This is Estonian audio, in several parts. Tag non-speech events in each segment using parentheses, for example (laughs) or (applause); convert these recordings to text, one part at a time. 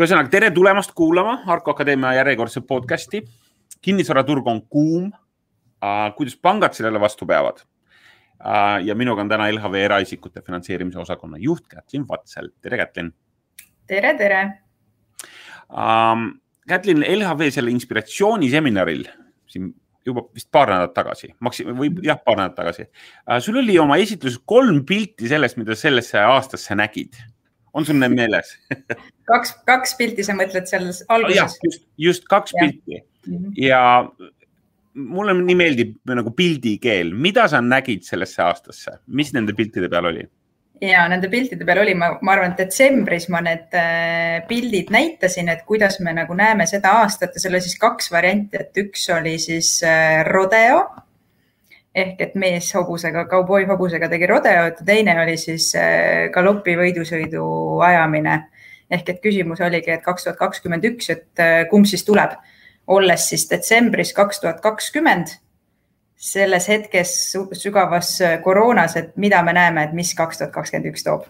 ühesõnaga, tere tulemast kuulama Arko Akadeemia järjekordset podcasti. kinnisvaraturg on kuum. kuidas pangad sellele vastu peavad? ja minuga on täna LHV eraisikute finantseerimise osakonna juht Kätlin Vatsel. tere, Kätlin. tere, tere um,. Kätlin, LHV selle inspiratsiooniseminaril siin juba vist paar nädalat tagasi, maksim- või jah, paar nädalat tagasi uh,. sul oli oma esitluses kolm pilti sellest, mida sellesse aastasse nägid on sul need meeles (laughs) kaks, kaks pilti, sa mõtled seal alguses? just, just kaks ja. pilti mm -hmm. ja mulle nii meeldib nagu pildikeel, mida sa nägid sellesse aastasse, mis nende piltide peal oli? ja nende piltide peal oli, ma, ma arvan, et detsembris ma need äh, pildid näitasin, et kuidas me nagu näeme seda aastat ja seal oli siis kaks varianti, et üks oli siis äh, rodeo ehk et mees hobusega, kauboi hobusega tegi rodeot ja teine oli siis äh, galopi võidusõidu ajamine. ehk et küsimus oligi, et kaks tuhat kakskümmend üks, et äh, kumb siis tuleb, olles siis detsembris kaks tuhat kakskümmend selles hetkes sügavas äh, koroonas, et mida me näeme, et mis kaks tuhat kakskümmend üks toob.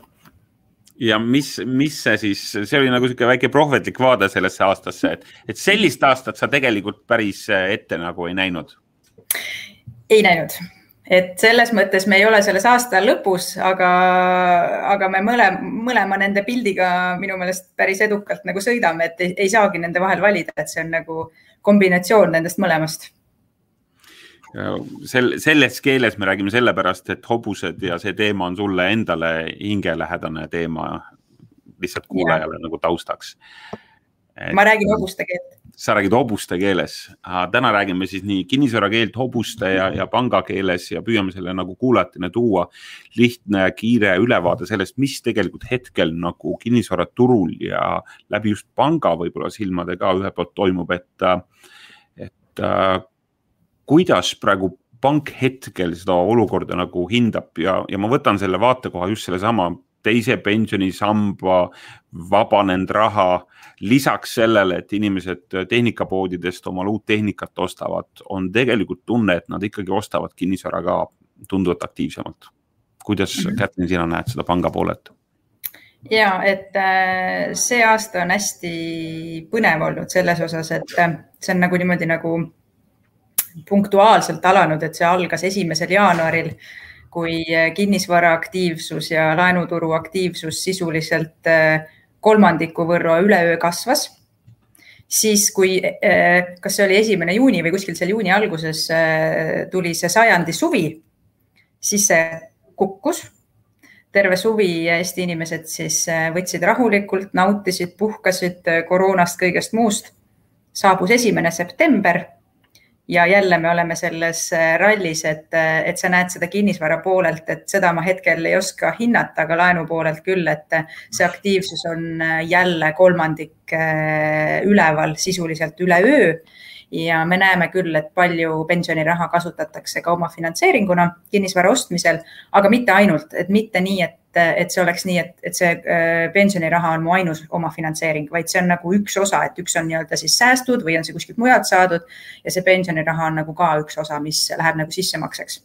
Ja mis, mis see siis, see oli nagu niisugune väike prohvetlik vaade sellesse aastasse, et, et sellist aastat sa tegelikult päris ette nagu ei näinud ei näinud, et selles mõttes me ei ole selles aasta lõpus, aga, aga me mõle, mõlema nende pildiga minu meelest päris edukalt nagu sõidame, et ei, ei saagi nende vahel valida, et see on nagu kombinatsioon nendest mõlemast sel, selles keeles me räägime sellepärast, et hobused ja see teema on sulle endale hingelähedane teema lihtsalt kuulajale ja. nagu taustaks. ma räägin hobuste keelt sa räägid hobuste keeles. täna räägime siis nii kinnisvarakeelt hobuste ja, ja panga keeles ja püüame selle nagu kuulajatele tuua lihtne kiire ülevaade sellest, mis tegelikult hetkel nagu kinnisvaraturul ja läbi just panga võib-olla silmade ka ühelt poolt toimub, et, et äh, kuidas praegu pank hetkel seda olukorda nagu hindab ja, ja ma võtan selle vaatekoha just sellesama teise pensionisamba vabanenud raha. lisaks sellele, et inimesed tehnikapoodidest omale uut tehnikat ostavad, on tegelikult tunne, et nad ikkagi ostavad kinnisvara ka tunduvalt aktiivsemalt. kuidas mm, -hmm. Kätlin, sina näed seda panga poolelt? ja et äh, see aasta on hästi põnev olnud selles osas, et äh, see on nagu niimoodi nagu punktuaalselt alanud, et see algas esimesel jaanuaril kui äh, kinnisvara aktiivsus ja laenuturu aktiivsus sisuliselt äh, kolmandiku võrra üleöö kasvas, siis kui, äh, kas see oli esimene juuni või kuskil seal juuni alguses tuli see sajandi suvi, siis see kukkus. terve suvi Eesti inimesed siis võtsid rahulikult, nautisid, puhkasid koroonast, kõigest muust. saabus esimene september ja jälle me oleme selles äh, rallis, et, äh, et sa näed seda kinnisvara poolelt, et seda ma hetkel ei oska hinnata, aga laenu poolelt küll, et äh, see aktiivsus on jälle kolmandik üleval sisuliselt üleöö ja me näeme küll, et palju pensioniraha kasutatakse ka omafinantseeringuna kinnisvara ostmisel, aga mitte ainult, et mitte nii, et, et see oleks nii, et, et see äh, pensioniraha on mu ainus omafinantseering, vaid see on nagu üks osa, et üks on nii-öelda siis säästud või on see kuskilt mujalt saadud ja see pensioniraha on nagu ka üks osa, mis läheb nagu sissemakseks.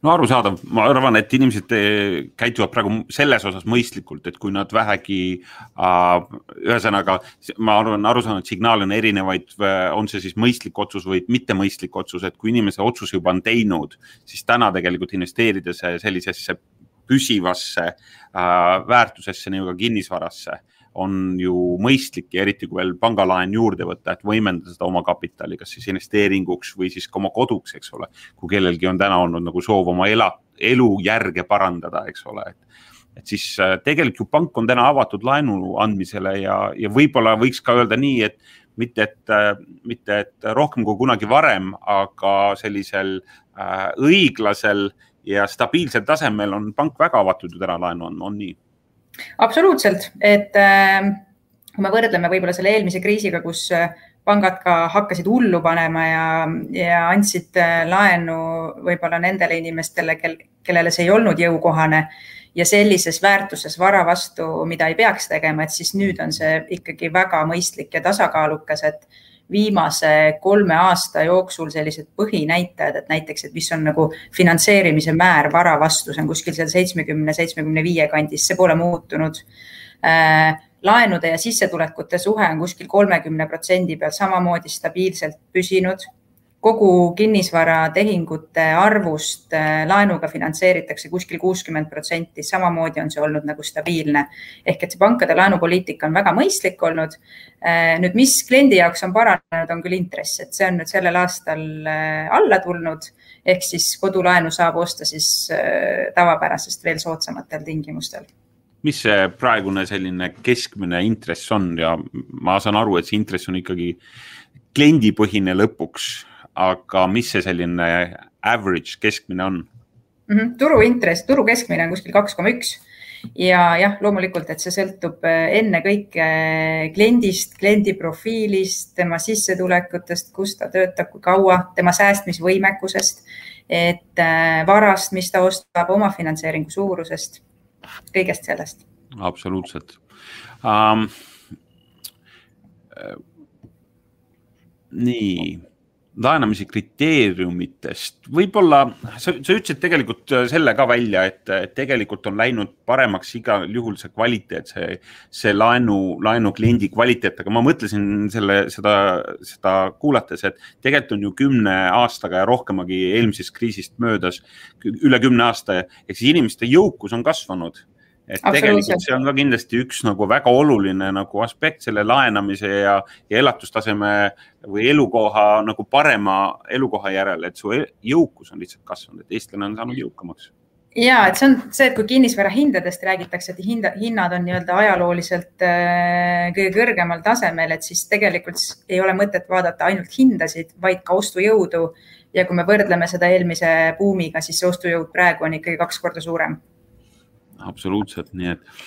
No arusaadav, ma arvan, et inimesed eh, käituvad praegu selles osas mõistlikult, et kui nad vähegi äh,, ühesõnaga, ma arvan, aru saan, et signaale on erinevaid, on see siis mõistlik otsus või mittemõistlik otsus, et kui inimese otsus juba on teinud, siis täna tegelikult investeerides sellisesse püsivasse äh, väärtusesse, nii-öelda kinnisvarasse on ju mõistlik ja eriti kui veel pangalaen juurde võtta, et võimendada seda omakapitali, kas siis investeeringuks või siis ka oma koduks, eks ole. kui kellelgi on täna olnud nagu soov oma ela, elujärge parandada, eks ole, et, et siis äh, tegelikult ju pank on täna avatud laenu andmisele ja, ja võib-olla võiks ka öelda nii, et mitte, et, äh, mitte, et rohkem kui kunagi varem, aga sellisel äh, õiglasel ja stabiilsel tasemel on pank väga avatud ju täna laenu andma, on nii? Absoluutselt, et äh, kui me võrdleme võib-olla selle eelmise kriisiga, kus äh, pangad ka hakkasid hullu panema ja, ja andsid äh, laenu võib-olla nendele inimestele, kel, kellele see ei olnud jõukohane ja sellises väärtuses vara vastu, mida ei peaks tegema, et siis nüüd on see ikkagi väga mõistlik ja tasakaalukas, et viimase kolme aasta jooksul sellised põhinäitajad, et näiteks, et mis on nagu finantseerimise määr vara vastu, see on kuskil seal seitsmekümne, seitsmekümne viie kandis, see pole muutunud. Äh, laenude ja sissetulekute suhe on kuskil kolmekümne protsendi peal samamoodi stabiilselt püsinud kogu kinnisvaratehingute arvust äh, laenuga finantseeritakse kuskil kuuskümmend protsenti, samamoodi on see olnud nagu stabiilne. ehk et see pankade laenupoliitika on väga mõistlik olnud. Äh, nüüd, mis kliendi jaoks on paranenud, on küll intress, et see on nüüd sellel aastal äh, alla tulnud ehk siis kodulaenu saab osta siis tavapärasest veel soodsamatel tingimustel mis see praegune selline keskmine intress on ja ma saan aru, et see intress on ikkagi kliendipõhine lõpuks aga mis see selline average keskmine on mm? -hmm. turuintress, turu keskmine on kuskil kaks koma üks ja jah, loomulikult, et see sõltub äh, ennekõike äh, kliendist, kliendi profiilist, tema sissetulekutest, kus ta töötab, kui kaua, tema säästmisvõimekusest, et äh, varast, mis ta ostab, omafinantseeringu suurusest, kõigest sellest. absoluutselt um,. nii laenamise kriteeriumitest, võib-olla sa, sa ütlesid tegelikult selle ka välja, et tegelikult on läinud paremaks igal juhul see kvaliteet, see, see laenu, laenu kliendi kvaliteet, aga ma mõtlesin selle, seda, seda kuulates, et tegelikult on ju kümne aastaga ja rohkemagi eelmisest kriisist möödas, üle kümne aasta, ehk siis inimeste jõukus on kasvanud et tegelikult see on ka kindlasti üks nagu väga oluline nagu aspekt selle laenamise ja, ja elatustaseme või elukoha nagu parema elukoha järele, et su e-, jõukus on lihtsalt kasvanud, et eestlane on saanud jõukamaks. Ja et see on see, et kui kinnisvara hindadest räägitakse, et hinda, hinnad on nii-öelda ajalooliselt äh, kõige kõrgemal tasemel, et siis tegelikult ei ole mõtet vaadata ainult hindasid, vaid ka ostujõudu. ja kui me võrdleme seda eelmise buumiga, siis see ostujõud praegu on ikkagi kaks korda suurem absoluutselt, nii et.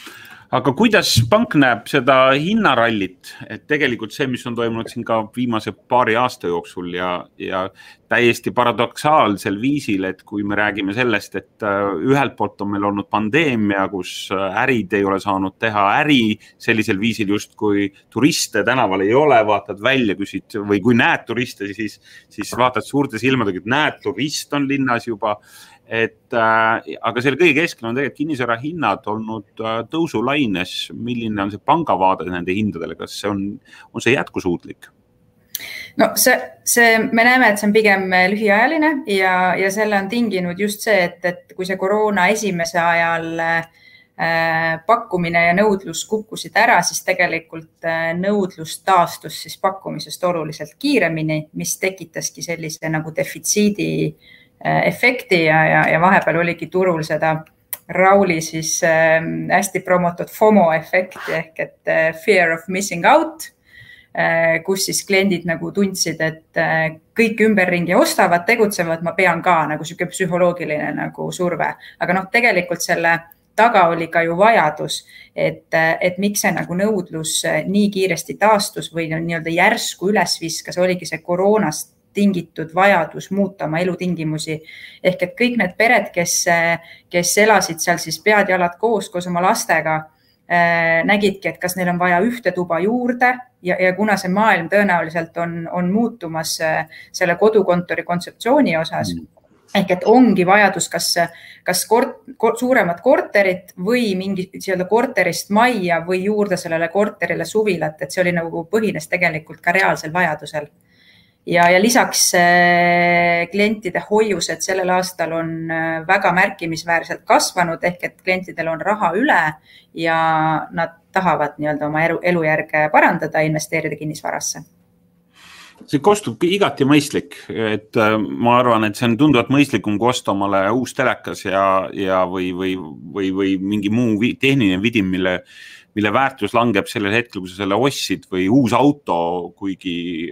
Aga kuidas pank näeb seda hinnarallit, et tegelikult see, mis on toimunud siin ka viimase paari aasta jooksul ja, ja täiesti paradoksaalsel viisil, et kui me räägime sellest, et äh, ühelt poolt on meil olnud pandeemia, kus äh, ärid ei ole saanud teha äri sellisel viisil, justkui turiste tänaval ei ole, vaatad välja, küsid või kui näed turiste, siis, siis vaatad suurte silmadega, et näed, turist on linnas juba et äh, aga selle kõige keskel on tegelikult kinnisvara hinnad olnud äh, tõusulaines. milline on see panga vaade nende hindadele, kas see on, on see jätkusuutlik? no see, see, me näeme, et see on pigem lühiajaline ja, ja selle on tinginud just see, et, et kui see koroona esimese ajal äh, pakkumine ja nõudlus kukkusid ära, siis tegelikult äh, nõudlus taastus siis pakkumisest oluliselt kiiremini, mis tekitaski sellise nagu defitsiidi äh, Äh, efekti ja, ja, ja vahepeal oligi turul seda Rauli siis äh, hästi promotud FOMO efekti ehk et äh, fear of missing out äh,, kus siis kliendid nagu tundsid, et äh, kõik ümberringi ostavad, tegutsevad, ma pean ka nagu sihuke psühholoogiline nagu surve, aga noh, tegelikult selle taga oli ka ju vajadus, et, äh, et miks see nagu nõudlus äh, nii kiiresti taastus või nii-öelda järsku üles viskas, oligi see koroonast tingitud vajadus muuta oma elutingimusi. ehk et kõik need pered, kes, kes elasid seal siis pead-jalad koos, koos oma lastega äh,, nägidki, et kas neil on vaja ühte tuba juurde ja, ja kuna see maailm tõenäoliselt on, on muutumas äh, selle kodukontori kontseptsiooni osas mm ehk et ongi vajadus, kas, kas kort, suuremat korterit või mingi nii-öelda korterist majja või juurde sellele korterile suvilat, et see oli nagu põhines tegelikult ka reaalsel vajadusel ja, ja lisaks äh, klientide hoiused sellel aastal on äh, väga märkimisväärselt kasvanud ehk et klientidel on raha üle ja nad tahavad nii-öelda oma elu, elujärge parandada, investeerida kinnisvarasse. See kostub igati mõistlik, et äh, ma arvan, et see on tunduvalt mõistlikum kui osta omale uus telekas ja, ja või, või, või, või mingi muu tehniline vidin, mille mille väärtus langeb sellel hetkel, kui sa selle ostsid või uus auto, kuigi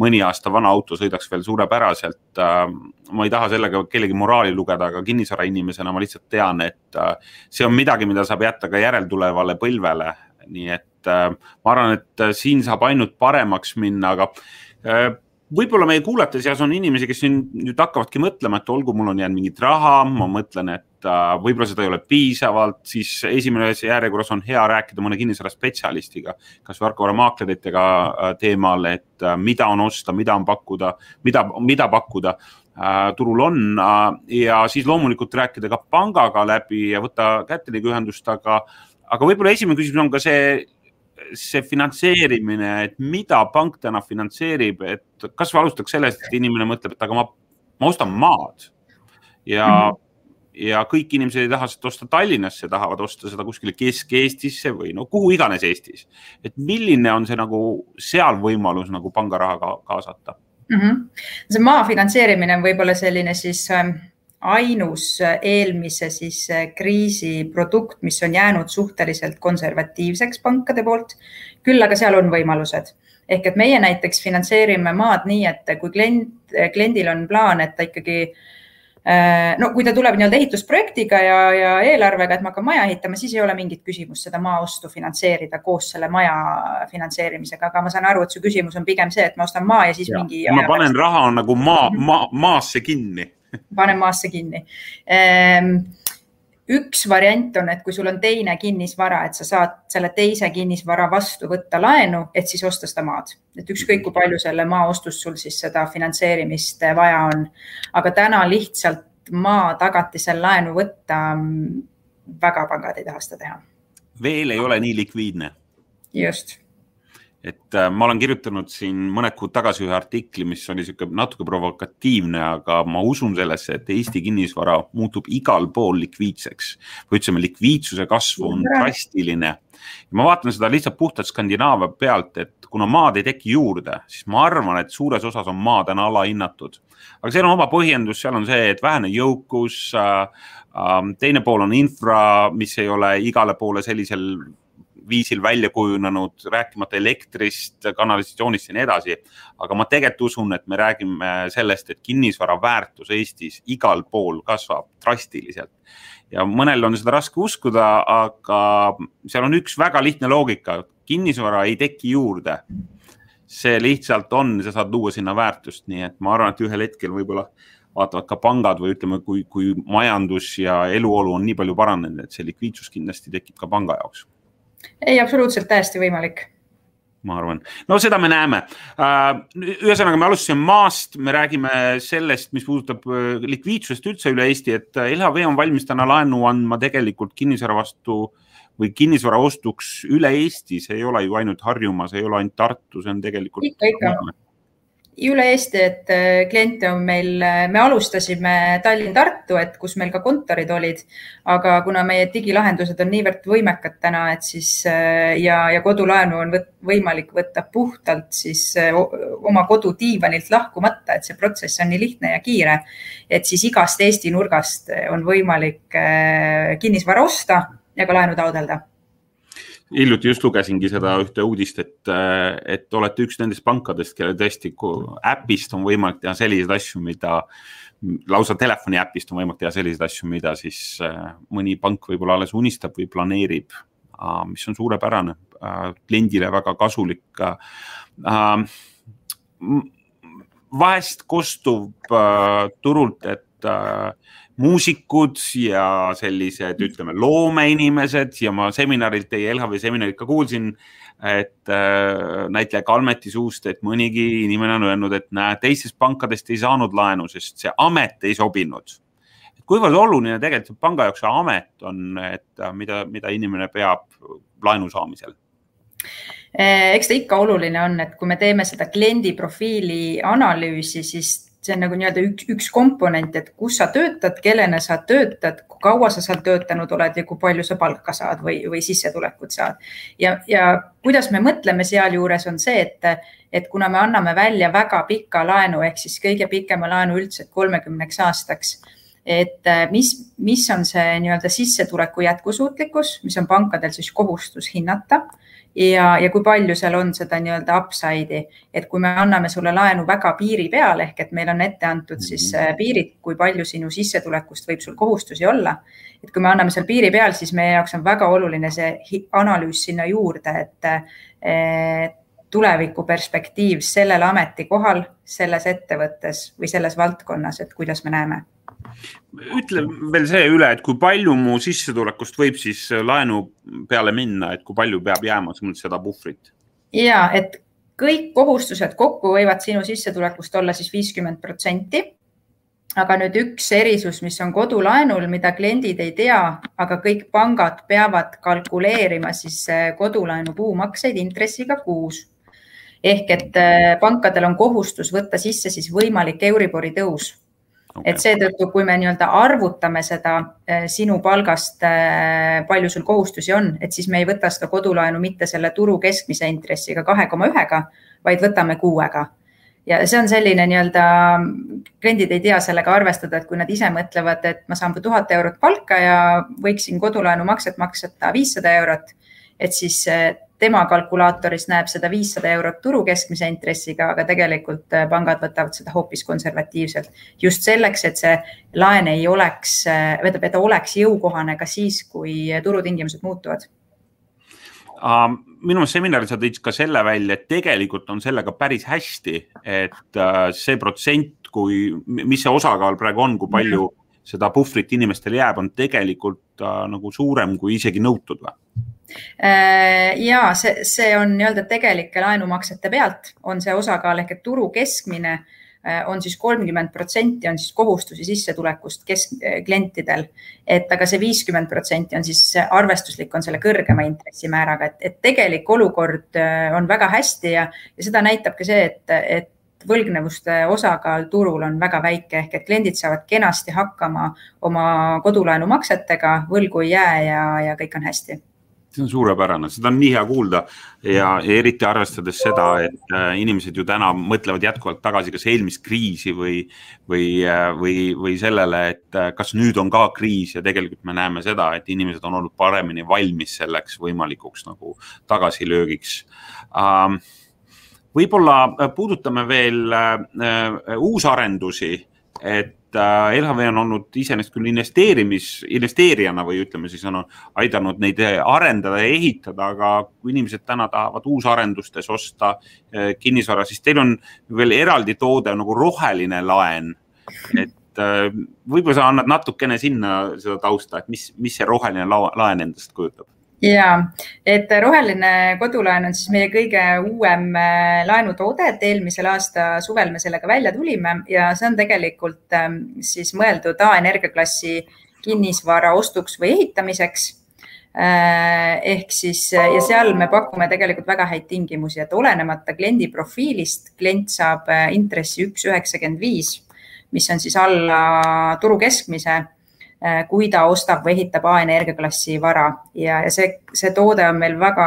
mõni aasta vana auto sõidaks veel suurepäraselt. Äh, ma ei taha sellega kellegi moraali lugeda, aga kinnisvarainimesena ma lihtsalt tean, et äh, see on midagi, mida saab jätta ka järeltulevale põlvele. nii et äh, ma arvan, et siin saab ainult paremaks minna, aga võib-olla meie kuulajate seas on inimesi, kes nüüd hakkavadki mõtlema, et olgu, mul on jäänud mingit raha, ma mõtlen, et äh, võib-olla seda ei ole piisavalt, siis esimeses järjekorras on hea rääkida mõne kinnisvaraspetsialistiga, kas tarkvaramaakleritega äh, teemal, et äh, mida on osta, mida on pakkuda, mida, mida pakkuda turul on ja siis loomulikult rääkida ka pangaga läbi ja võtta kätteliga ühendust, aga, aga võib-olla esimene küsimus on ka see see finantseerimine, et mida pank täna finantseerib, et kasvõi alustaks sellest, et inimene mõtleb, et aga ma, ma ostan maad ja mm, -hmm. ja kõik inimesed ei taha seda osta Tallinnasse, tahavad osta seda kuskile Kesk-Eestisse või no kuhu iganes Eestis. et milline on see nagu seal võimalus nagu pangaraha ka, kaasata mm? -hmm. see maa finantseerimine on võib-olla selline siis äh ainus eelmise siis eh, kriisi produkt, mis on jäänud suhteliselt konservatiivseks pankade poolt. küll aga seal on võimalused ehk et meie näiteks finantseerime maad nii, et kui klient, kliendil on plaan, et ta ikkagi no kui ta tuleb nii-öelda ehitusprojektiga ja, ja eelarvega, et ma hakkan maja ehitama, siis ei ole mingit küsimust seda maaostu finantseerida koos selle maja finantseerimisega, aga ma saan aru, et su küsimus on pigem see, et ma ostan maa ja siis ja, mingi. ma panen pärast... raha nagu maa, maa, maasse kinni panen maasse kinni. Ehm, üks variant on, et kui sul on teine kinnisvara, et sa saad selle teise kinnisvara vastu võtta laenu, et siis osta seda maad, et ükskõik kui palju selle maa ostust sul siis seda finantseerimist vaja on. aga täna lihtsalt maa tagatisel laenu võtta, väga pangad ei taha seda teha. veel ei ole nii likviidne. just et äh, ma olen kirjutanud siin mõned kuud tagasi ühe artikli, mis oli sihuke natuke provokatiivne, aga ma usun sellesse, et Eesti kinnisvara muutub igal pool likviidseks või ütleme, likviidsuse kasv on drastiline. ma vaatan seda lihtsalt puhtalt Skandinaavia pealt, et kuna maad ei teki juurde, siis ma arvan, et suures osas on maa täna alahinnatud. aga seal on oma põhjendus, seal on see, et vähene jõukus äh,. äh teine pool on infra, mis ei ole igale poole sellisel viisil välja kujunenud, rääkimata elektrist, kanalisatsioonist ja nii edasi. aga ma tegelikult usun, et me räägime sellest, et kinnisvara väärtus Eestis igal pool kasvab drastiliselt ja mõnel on seda raske uskuda, aga seal on üks väga lihtne loogika, kinnisvara ei teki juurde. see lihtsalt on, sa saad luua sinna väärtust, nii et ma arvan, et ühel hetkel võib-olla vaatavad ka pangad või ütleme, kui, kui majandus ja eluolu on nii palju paranenud, et see likviidsus kindlasti tekib ka panga jaoks ei, absoluutselt täiesti võimalik. Ma arvan, no seda me näeme. Äh, ühesõnaga, me alustasime maast, me räägime sellest, mis puudutab äh, likviidsusest üldse üle Eesti, et äh, LHV on valmis täna laenu andma tegelikult kinnisvara vastu või kinnisvara ostuks üle Eesti, see ei ole ju ainult Harjumaa, see ei ole ainult Tartu, see on tegelikult. ikka, ikka üle Eesti, et äh, kliente on meil, äh, me alustasime Tallinn-Tartu, et kus meil ka kontorid olid, aga kuna meie digilahendused on niivõrd võimekad täna, et siis äh, ja, ja kodulaenu on võt, võimalik võtta puhtalt siis oma kodudiivanilt lahkumata, et see protsess on nii lihtne ja kiire, et siis igast Eesti nurgast on võimalik kinnisvara osta ja ka laenu taotleda hiljuti just lugesingi seda ühte uudist, et, et olete üks nendest pankadest, kelle tõesti äpist on võimalik teha selliseid asju, mida lausa telefoni äpist on võimalik teha selliseid asju, mida siis äh, mõni pank võib-olla alles unistab või planeerib, mis on suurepärane, äh, kliendile väga kasulik. Äh, vahest kostub turult, et muusikud ja sellised, ütleme, loomeinimesed ja ma seminarilt, teie LHV seminarilt ka kuulsin, et äh, näitleja Kalmeti suust, et mõnigi inimene on öelnud, et näe, teistest pankadest ei saanud laenu, sest see amet ei sobinud. kuivõrd oluline tegelikult panga jaoks see amet on, et äh, mida, mida inimene peab laenu saamisel? Äh, eks ta ikka oluline on, et kui me teeme seda kliendi profiili analüüsi, siis see on nagu nii-öelda üks, üks komponent, et kus sa töötad, kellena sa töötad, kui kaua sa seal töötanud oled ja kui palju sa palka saad või, või sissetulekut saad. ja, ja kuidas me mõtleme sealjuures on see, et, et kuna me anname välja väga pika laenu ehk siis kõige pikema laenu üldse kolmekümneks aastaks et mis, mis on see nii-öelda sissetuleku jätkusuutlikkus, mis on pankadel siis kohustus hinnata ja, ja kui palju seal on seda nii-öelda upside'i, et kui me anname sulle laenu väga piiri peal ehk et meil on ette antud siis mhm. äh, piirid, kui palju sinu sissetulekust võib sul kohustusi olla. et kui me anname seal piiri peal, siis meie jaoks on väga oluline see analüüs sinna juurde, et tuleviku perspektiiv sellel ametikohal, selles ettevõttes või selles valdkonnas, et kuidas me näeme ütle veel see üle, et kui palju mu sissetulekust võib siis laenu peale minna, et kui palju peab jääma seda puhvrit? ja et kõik kohustused kokku võivad sinu sissetulekust olla siis viiskümmend protsenti. aga nüüd üks erisus, mis on kodulaenul, mida kliendid ei tea, aga kõik pangad peavad kalkuleerima siis äh, kodulaenu kuumakseid intressiga kuus. ehk et äh, pankadel on kohustus võtta sisse siis võimalik Euribori tõus okay.. et seetõttu, kui me nii-öelda arvutame seda äh, sinu palgast, palju sul kohustusi on, et siis me ei võta seda kodulaenu mitte selle turu keskmise intressiga kahe koma ühega, vaid võtame kuuega. Ja see on selline nii-öelda, kliendid ei tea sellega arvestada, et kui nad ise mõtlevad, et ma saan tuhat eurot palka ja võiksin kodulaenu makset maksata viissada eurot, et siis eh, tema kalkulaatoris näeb seda viissada eurot turu keskmise intressiga, aga tegelikult eh, pangad võtavad seda hoopis konservatiivselt. just selleks, et see laen ei oleks, eh, tähendab, et ta oleks jõukohane ka siis, kui turutingimused muutuvad um minu meelest seminaris sa tõid ka selle välja, et tegelikult on sellega päris hästi, et äh, see protsent, kui, mis see osakaal praegu on, kui palju -hmm. seda puhvrit inimestel jääb, on tegelikult äh, nagu suurem kui isegi nõutud või? Äh, ja see, see on nii-öelda tegelike laenumaksete pealt on see osakaal ehk et turu keskmine Äh, on siis kolmkümmend protsenti on siis kohustusi sissetulekust kesk, äh, klientidel. et aga see viiskümmend protsenti on siis arvestuslik, on selle kõrgema intressimääraga, et, et tegelik olukord on väga hästi ja, ja seda näitab ka see, et, et võlgnevuste osakaal turul on väga väike. Ehk et kliendid saavad kenasti hakkama oma kodulaenumaksetega, võlgu ei jää ja, ja kõik on hästi see on suurepärane, seda on nii hea kuulda ja, ja eriti arvestades seda, et äh, inimesed ju täna mõtlevad jätkuvalt tagasi kas eelmist kriisi või, või, äh, või, või sellele, et äh, kas nüüd on ka kriis ja tegelikult me näeme seda, et inimesed on olnud paremini valmis selleks võimalikuks nagu tagasilöögiks ähm,. võib-olla puudutame veel äh, uusarendusi, et LHV on olnud iseenesest küll investeerimis, investeerijana või ütleme siis on aidanud neid arendada ja ehitada, aga kui inimesed täna tahavad uusarendustes osta äh, kinnisvara, siis teil on veel eraldi toode nagu roheline laen. et äh, võib-olla sa annad natukene sinna seda tausta, et mis, mis see roheline laen endast kujutab? Ja, et roheline kodulaen on siis meie kõige uuem äh, laenutoode, et eelmisel aasta suvel me sellega välja tulime ja see on tegelikult ähm, siis mõeldud A-energiaklassi kinnisvara ostuks või ehitamiseks. Äh, ehk siis ja seal me pakume tegelikult väga häid tingimusi, et olenemata kliendi profiilist, klient saab äh, intressi üks üheksakümmend viis, mis on siis alla turu keskmise. Äh, kui ta ostab või ehitab A-energia klassi vara ja, ja see, see toode on meil väga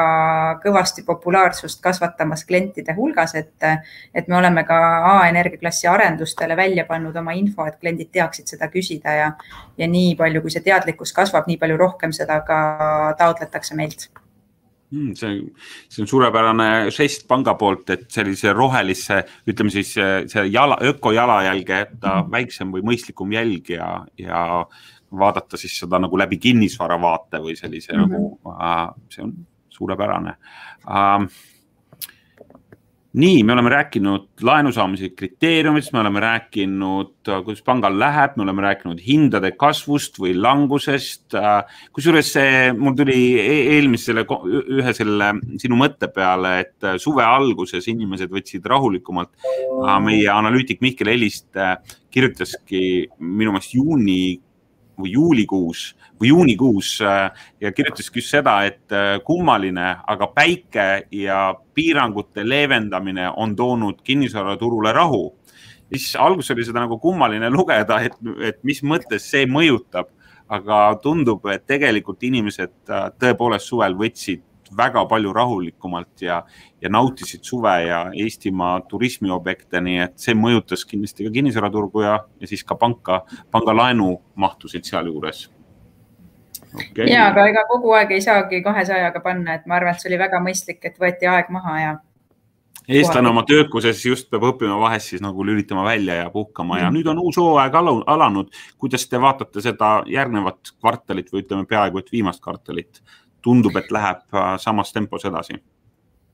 kõvasti populaarsust kasvatamas klientide hulgas, et, et me oleme ka A-energia klassi arendustele välja pannud oma info, et kliendid teaksid seda küsida ja, ja nii palju, kui see teadlikkus kasvab, nii palju rohkem seda ka taotletakse meilt mm,. see, see on suurepärane žest panga poolt, et sellise rohelisse, ütleme siis see jala, ökojalajälge jätta mm. väiksem või mõistlikum jälg ja, ja vaadata siis seda nagu läbi kinnisvara vaate või sellise mm -hmm. nagu äh,, see on suurepärane äh, nii, me oleme rääkinud laenu saamise kriteeriumidest, me oleme rääkinud, kuidas pangal läheb, me oleme rääkinud hindade kasvust või langusest. kusjuures see, mul tuli e-, eelmisele ühe selle sinu mõtte peale, et suve alguses inimesed võtsid rahulikumalt. meie analüütik Mihkel Helist kirjutaski minu meelest juuni või juulikuus või juunikuus äh, ja kirjutaski just seda, et äh, kummaline, aga päike ja piirangute leevendamine on toonud kinnisvaraturule rahu. siis alguses oli seda nagu kummaline lugeda, et, et mis mõttes see mõjutab, aga tundub, et tegelikult inimesed äh, tõepoolest suvel võtsid väga palju rahulikumalt ja, ja nautisid suve ja Eestimaa turismiobjekte, nii et see mõjutas kindlasti ka kinnisvaraturgu ja, ja siis ka panka, panga laenumahtusid sealjuures okay.. ja, aga ega kogu aeg ei saagi kahesajaga panna, et ma arvan, et see oli väga mõistlik, et võeti aeg maha ja eestlane oma töökuses just peab õppima vahest siis nagu lülitama välja ja puhkama ja mm. nüüd on uus hooaeg alanud. kuidas te vaatate seda järgnevat kvartalit või ütleme peaaegu et viimast kvartalit? Tundub, et läheb äh, samas tempos edasi?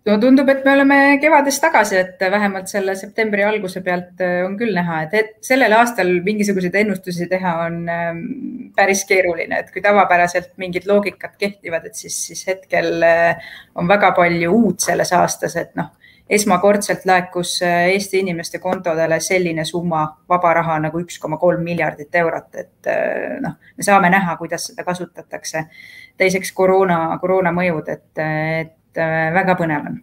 no tundub, et me oleme kevadest tagasi, et vähemalt selle septembri alguse pealt äh, on küll näha, et sellel aastal mingisuguseid ennustusi teha on ähm, päris keeruline, et kui tavapäraselt mingid loogikad kehtivad, et siis, siis hetkel äh, on väga palju uut selles aastas, et noh, esmakordselt laekus Eesti inimeste kontodele selline summa vaba raha nagu üks koma kolm miljardit eurot, et noh, me saame näha, kuidas seda kasutatakse. teiseks koroona, koroona mõjud, et, et väga põnev on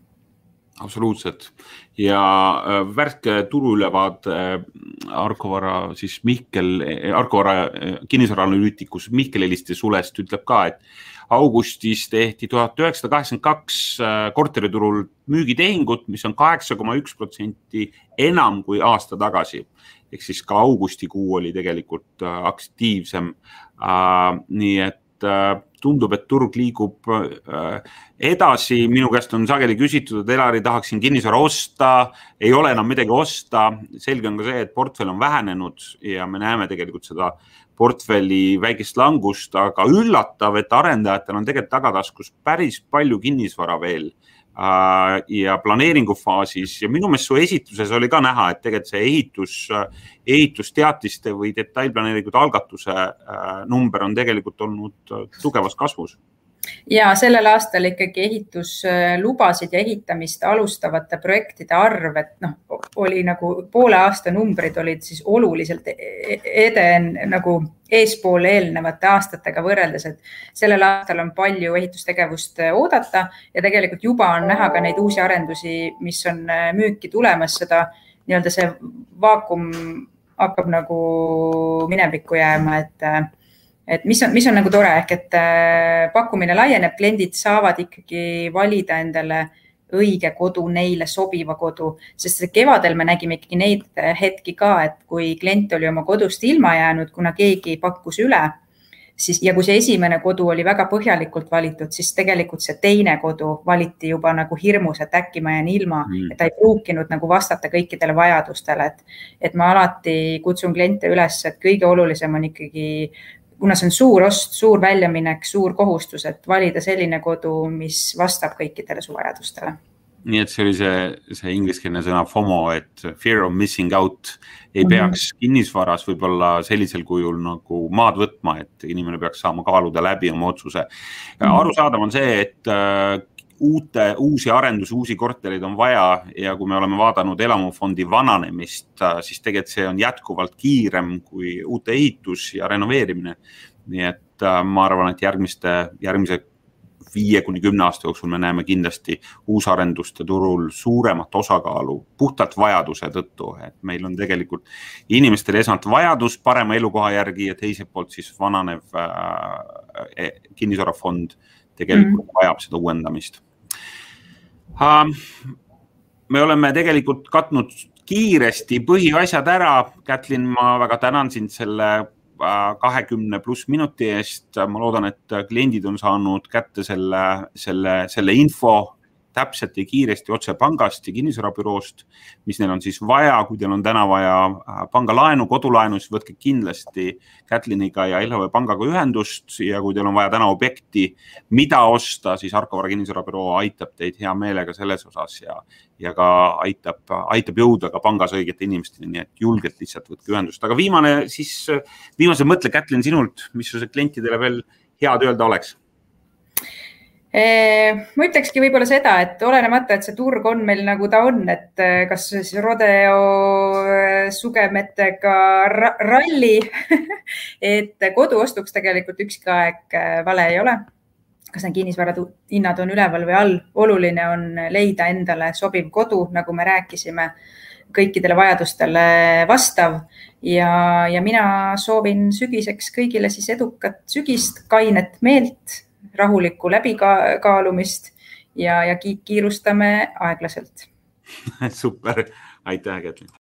absoluutselt ja äh, värske turuülevaade äh, Arko Vara siis Mihkel, äh, Arko Vara kinnisvaraanalüütikus Mihkel Heliste Sulest ütleb ka, et augustis tehti tuhat üheksasada kaheksakümmend kaks korteriturul müügitehingut, mis on kaheksa koma üks protsenti enam kui aasta tagasi. ehk siis ka augustikuu oli tegelikult aktiivsem. nii et Äh, tundub, et turg liigub äh, edasi, minu käest on sageli küsitud, et Elari tahaksin kinnisvara osta, ei ole enam midagi osta. selge on ka see, et portfell on vähenenud ja me näeme tegelikult seda portfelli väikest langust, aga üllatav, et arendajatel on tegelikult tagataskus päris palju kinnisvara veel ja planeeringufaasis. Ja minu meelest su esitluses oli ka näha, et tegelikult see ehitus, ehitusteatiste või detailplaneeringute algatuse äh, number on tegelikult olnud tugevas kasvus ja sellel aastal ikkagi ehituslubasid ja ehitamist alustavate projektide arv, et noh, oli nagu poole aasta numbrid olid siis oluliselt e-, e-, eden nagu eespool eelnevate aastatega võrreldes, et sellel aastal on palju ehitustegevust oodata ja tegelikult juba on näha ka neid uusi arendusi, mis on müüki tulemas, seda nii-öelda see vaakum hakkab nagu minevikku jääma, et et mis on, mis on nagu tore, ehk et äh, pakkumine laieneb, kliendid saavad ikkagi valida endale õige kodu, neile sobiva kodu, sest kevadel me nägime ikkagi neid hetki ka, et kui klient oli oma kodust ilma jäänud, kuna keegi pakkus üle, siis ja kui see esimene kodu oli väga põhjalikult valitud, siis tegelikult see teine kodu valiti juba nagu hirmus, et äkki ma jään ilma mm., et ta ei pruukinud nagu vastata kõikidele vajadustele, et, et ma alati kutsun kliente üles, et kõige olulisem on ikkagi kuna see on suur ost, suur väljaminek, suur kohustus, et valida selline kodu, mis vastab kõikidele su vajadustele nii et see oli see, see ingliskeelne sõna FOMO, et fear of missing out ei mm -hmm. peaks kinnisvaras võib-olla sellisel kujul nagu maad võtma, et inimene peaks saama kaaluda läbi oma otsuse mm. -hmm. arusaadav on see, et äh, uute, uusi arendusi, uusi kortereid on vaja ja kui me oleme vaadanud elamufondi vananemist, äh, siis tegelikult see on jätkuvalt kiirem kui uute ehitus ja renoveerimine. nii et äh, ma arvan, et järgmiste, järgmise viie kuni kümne aasta jooksul me näeme kindlasti uusarenduste turul suuremat osakaalu puhtalt vajaduse tõttu, et meil on tegelikult inimestel esmalt vajadus parema elukoha järgi ja teiselt poolt siis vananev äh, e, kinnisvarafond tegelikult mm. vajab seda uuendamist me oleme tegelikult katnud kiiresti põhiasjad ära. Kätlin, ma väga tänan sind selle äh, kahekümne pluss minuti eest. ma loodan, et kliendid on saanud kätte selle, selle, selle info täpselt ja kiiresti otse pangast ja kinnisvarabüroost, mis neil on siis vaja, kui teil on täna vaja äh, pangalaenu, kodulaenu, siis võtke kindlasti Kätliniga ja LHV pangaga ühendust ja kui teil on vaja täna objekti, mida osta, siis Arko Vara kinnisvarabüroo aitab teid hea meelega selles osas ja, ja ka aitab, aitab jõuda ka pangas õigete inimesteni, nii et julgelt lihtsalt võtke ühendust. aga viimane siis, viimase mõtle, Kätlin, sinult, mis su klientidele veel head öelda oleks ma ütlekski võib-olla seda, et olenemata, et see turg on meil nagu ta on, et eh, kas siis rodeo eh, sugemetega ralli (laughs) et koduostuks tegelikult ükski aeg eh, vale ei ole. kas need kinnisvara hinnad on üleval või all, oluline on leida endale sobiv kodu, nagu me rääkisime, kõikidele vajadustele vastav ja, ja mina soovin sügiseks kõigile siis edukat sügist, kainet meelt rahulikku läbikaalumist ja, ja kiirustame aeglaselt (laughs) super, aitäh, Kätlin.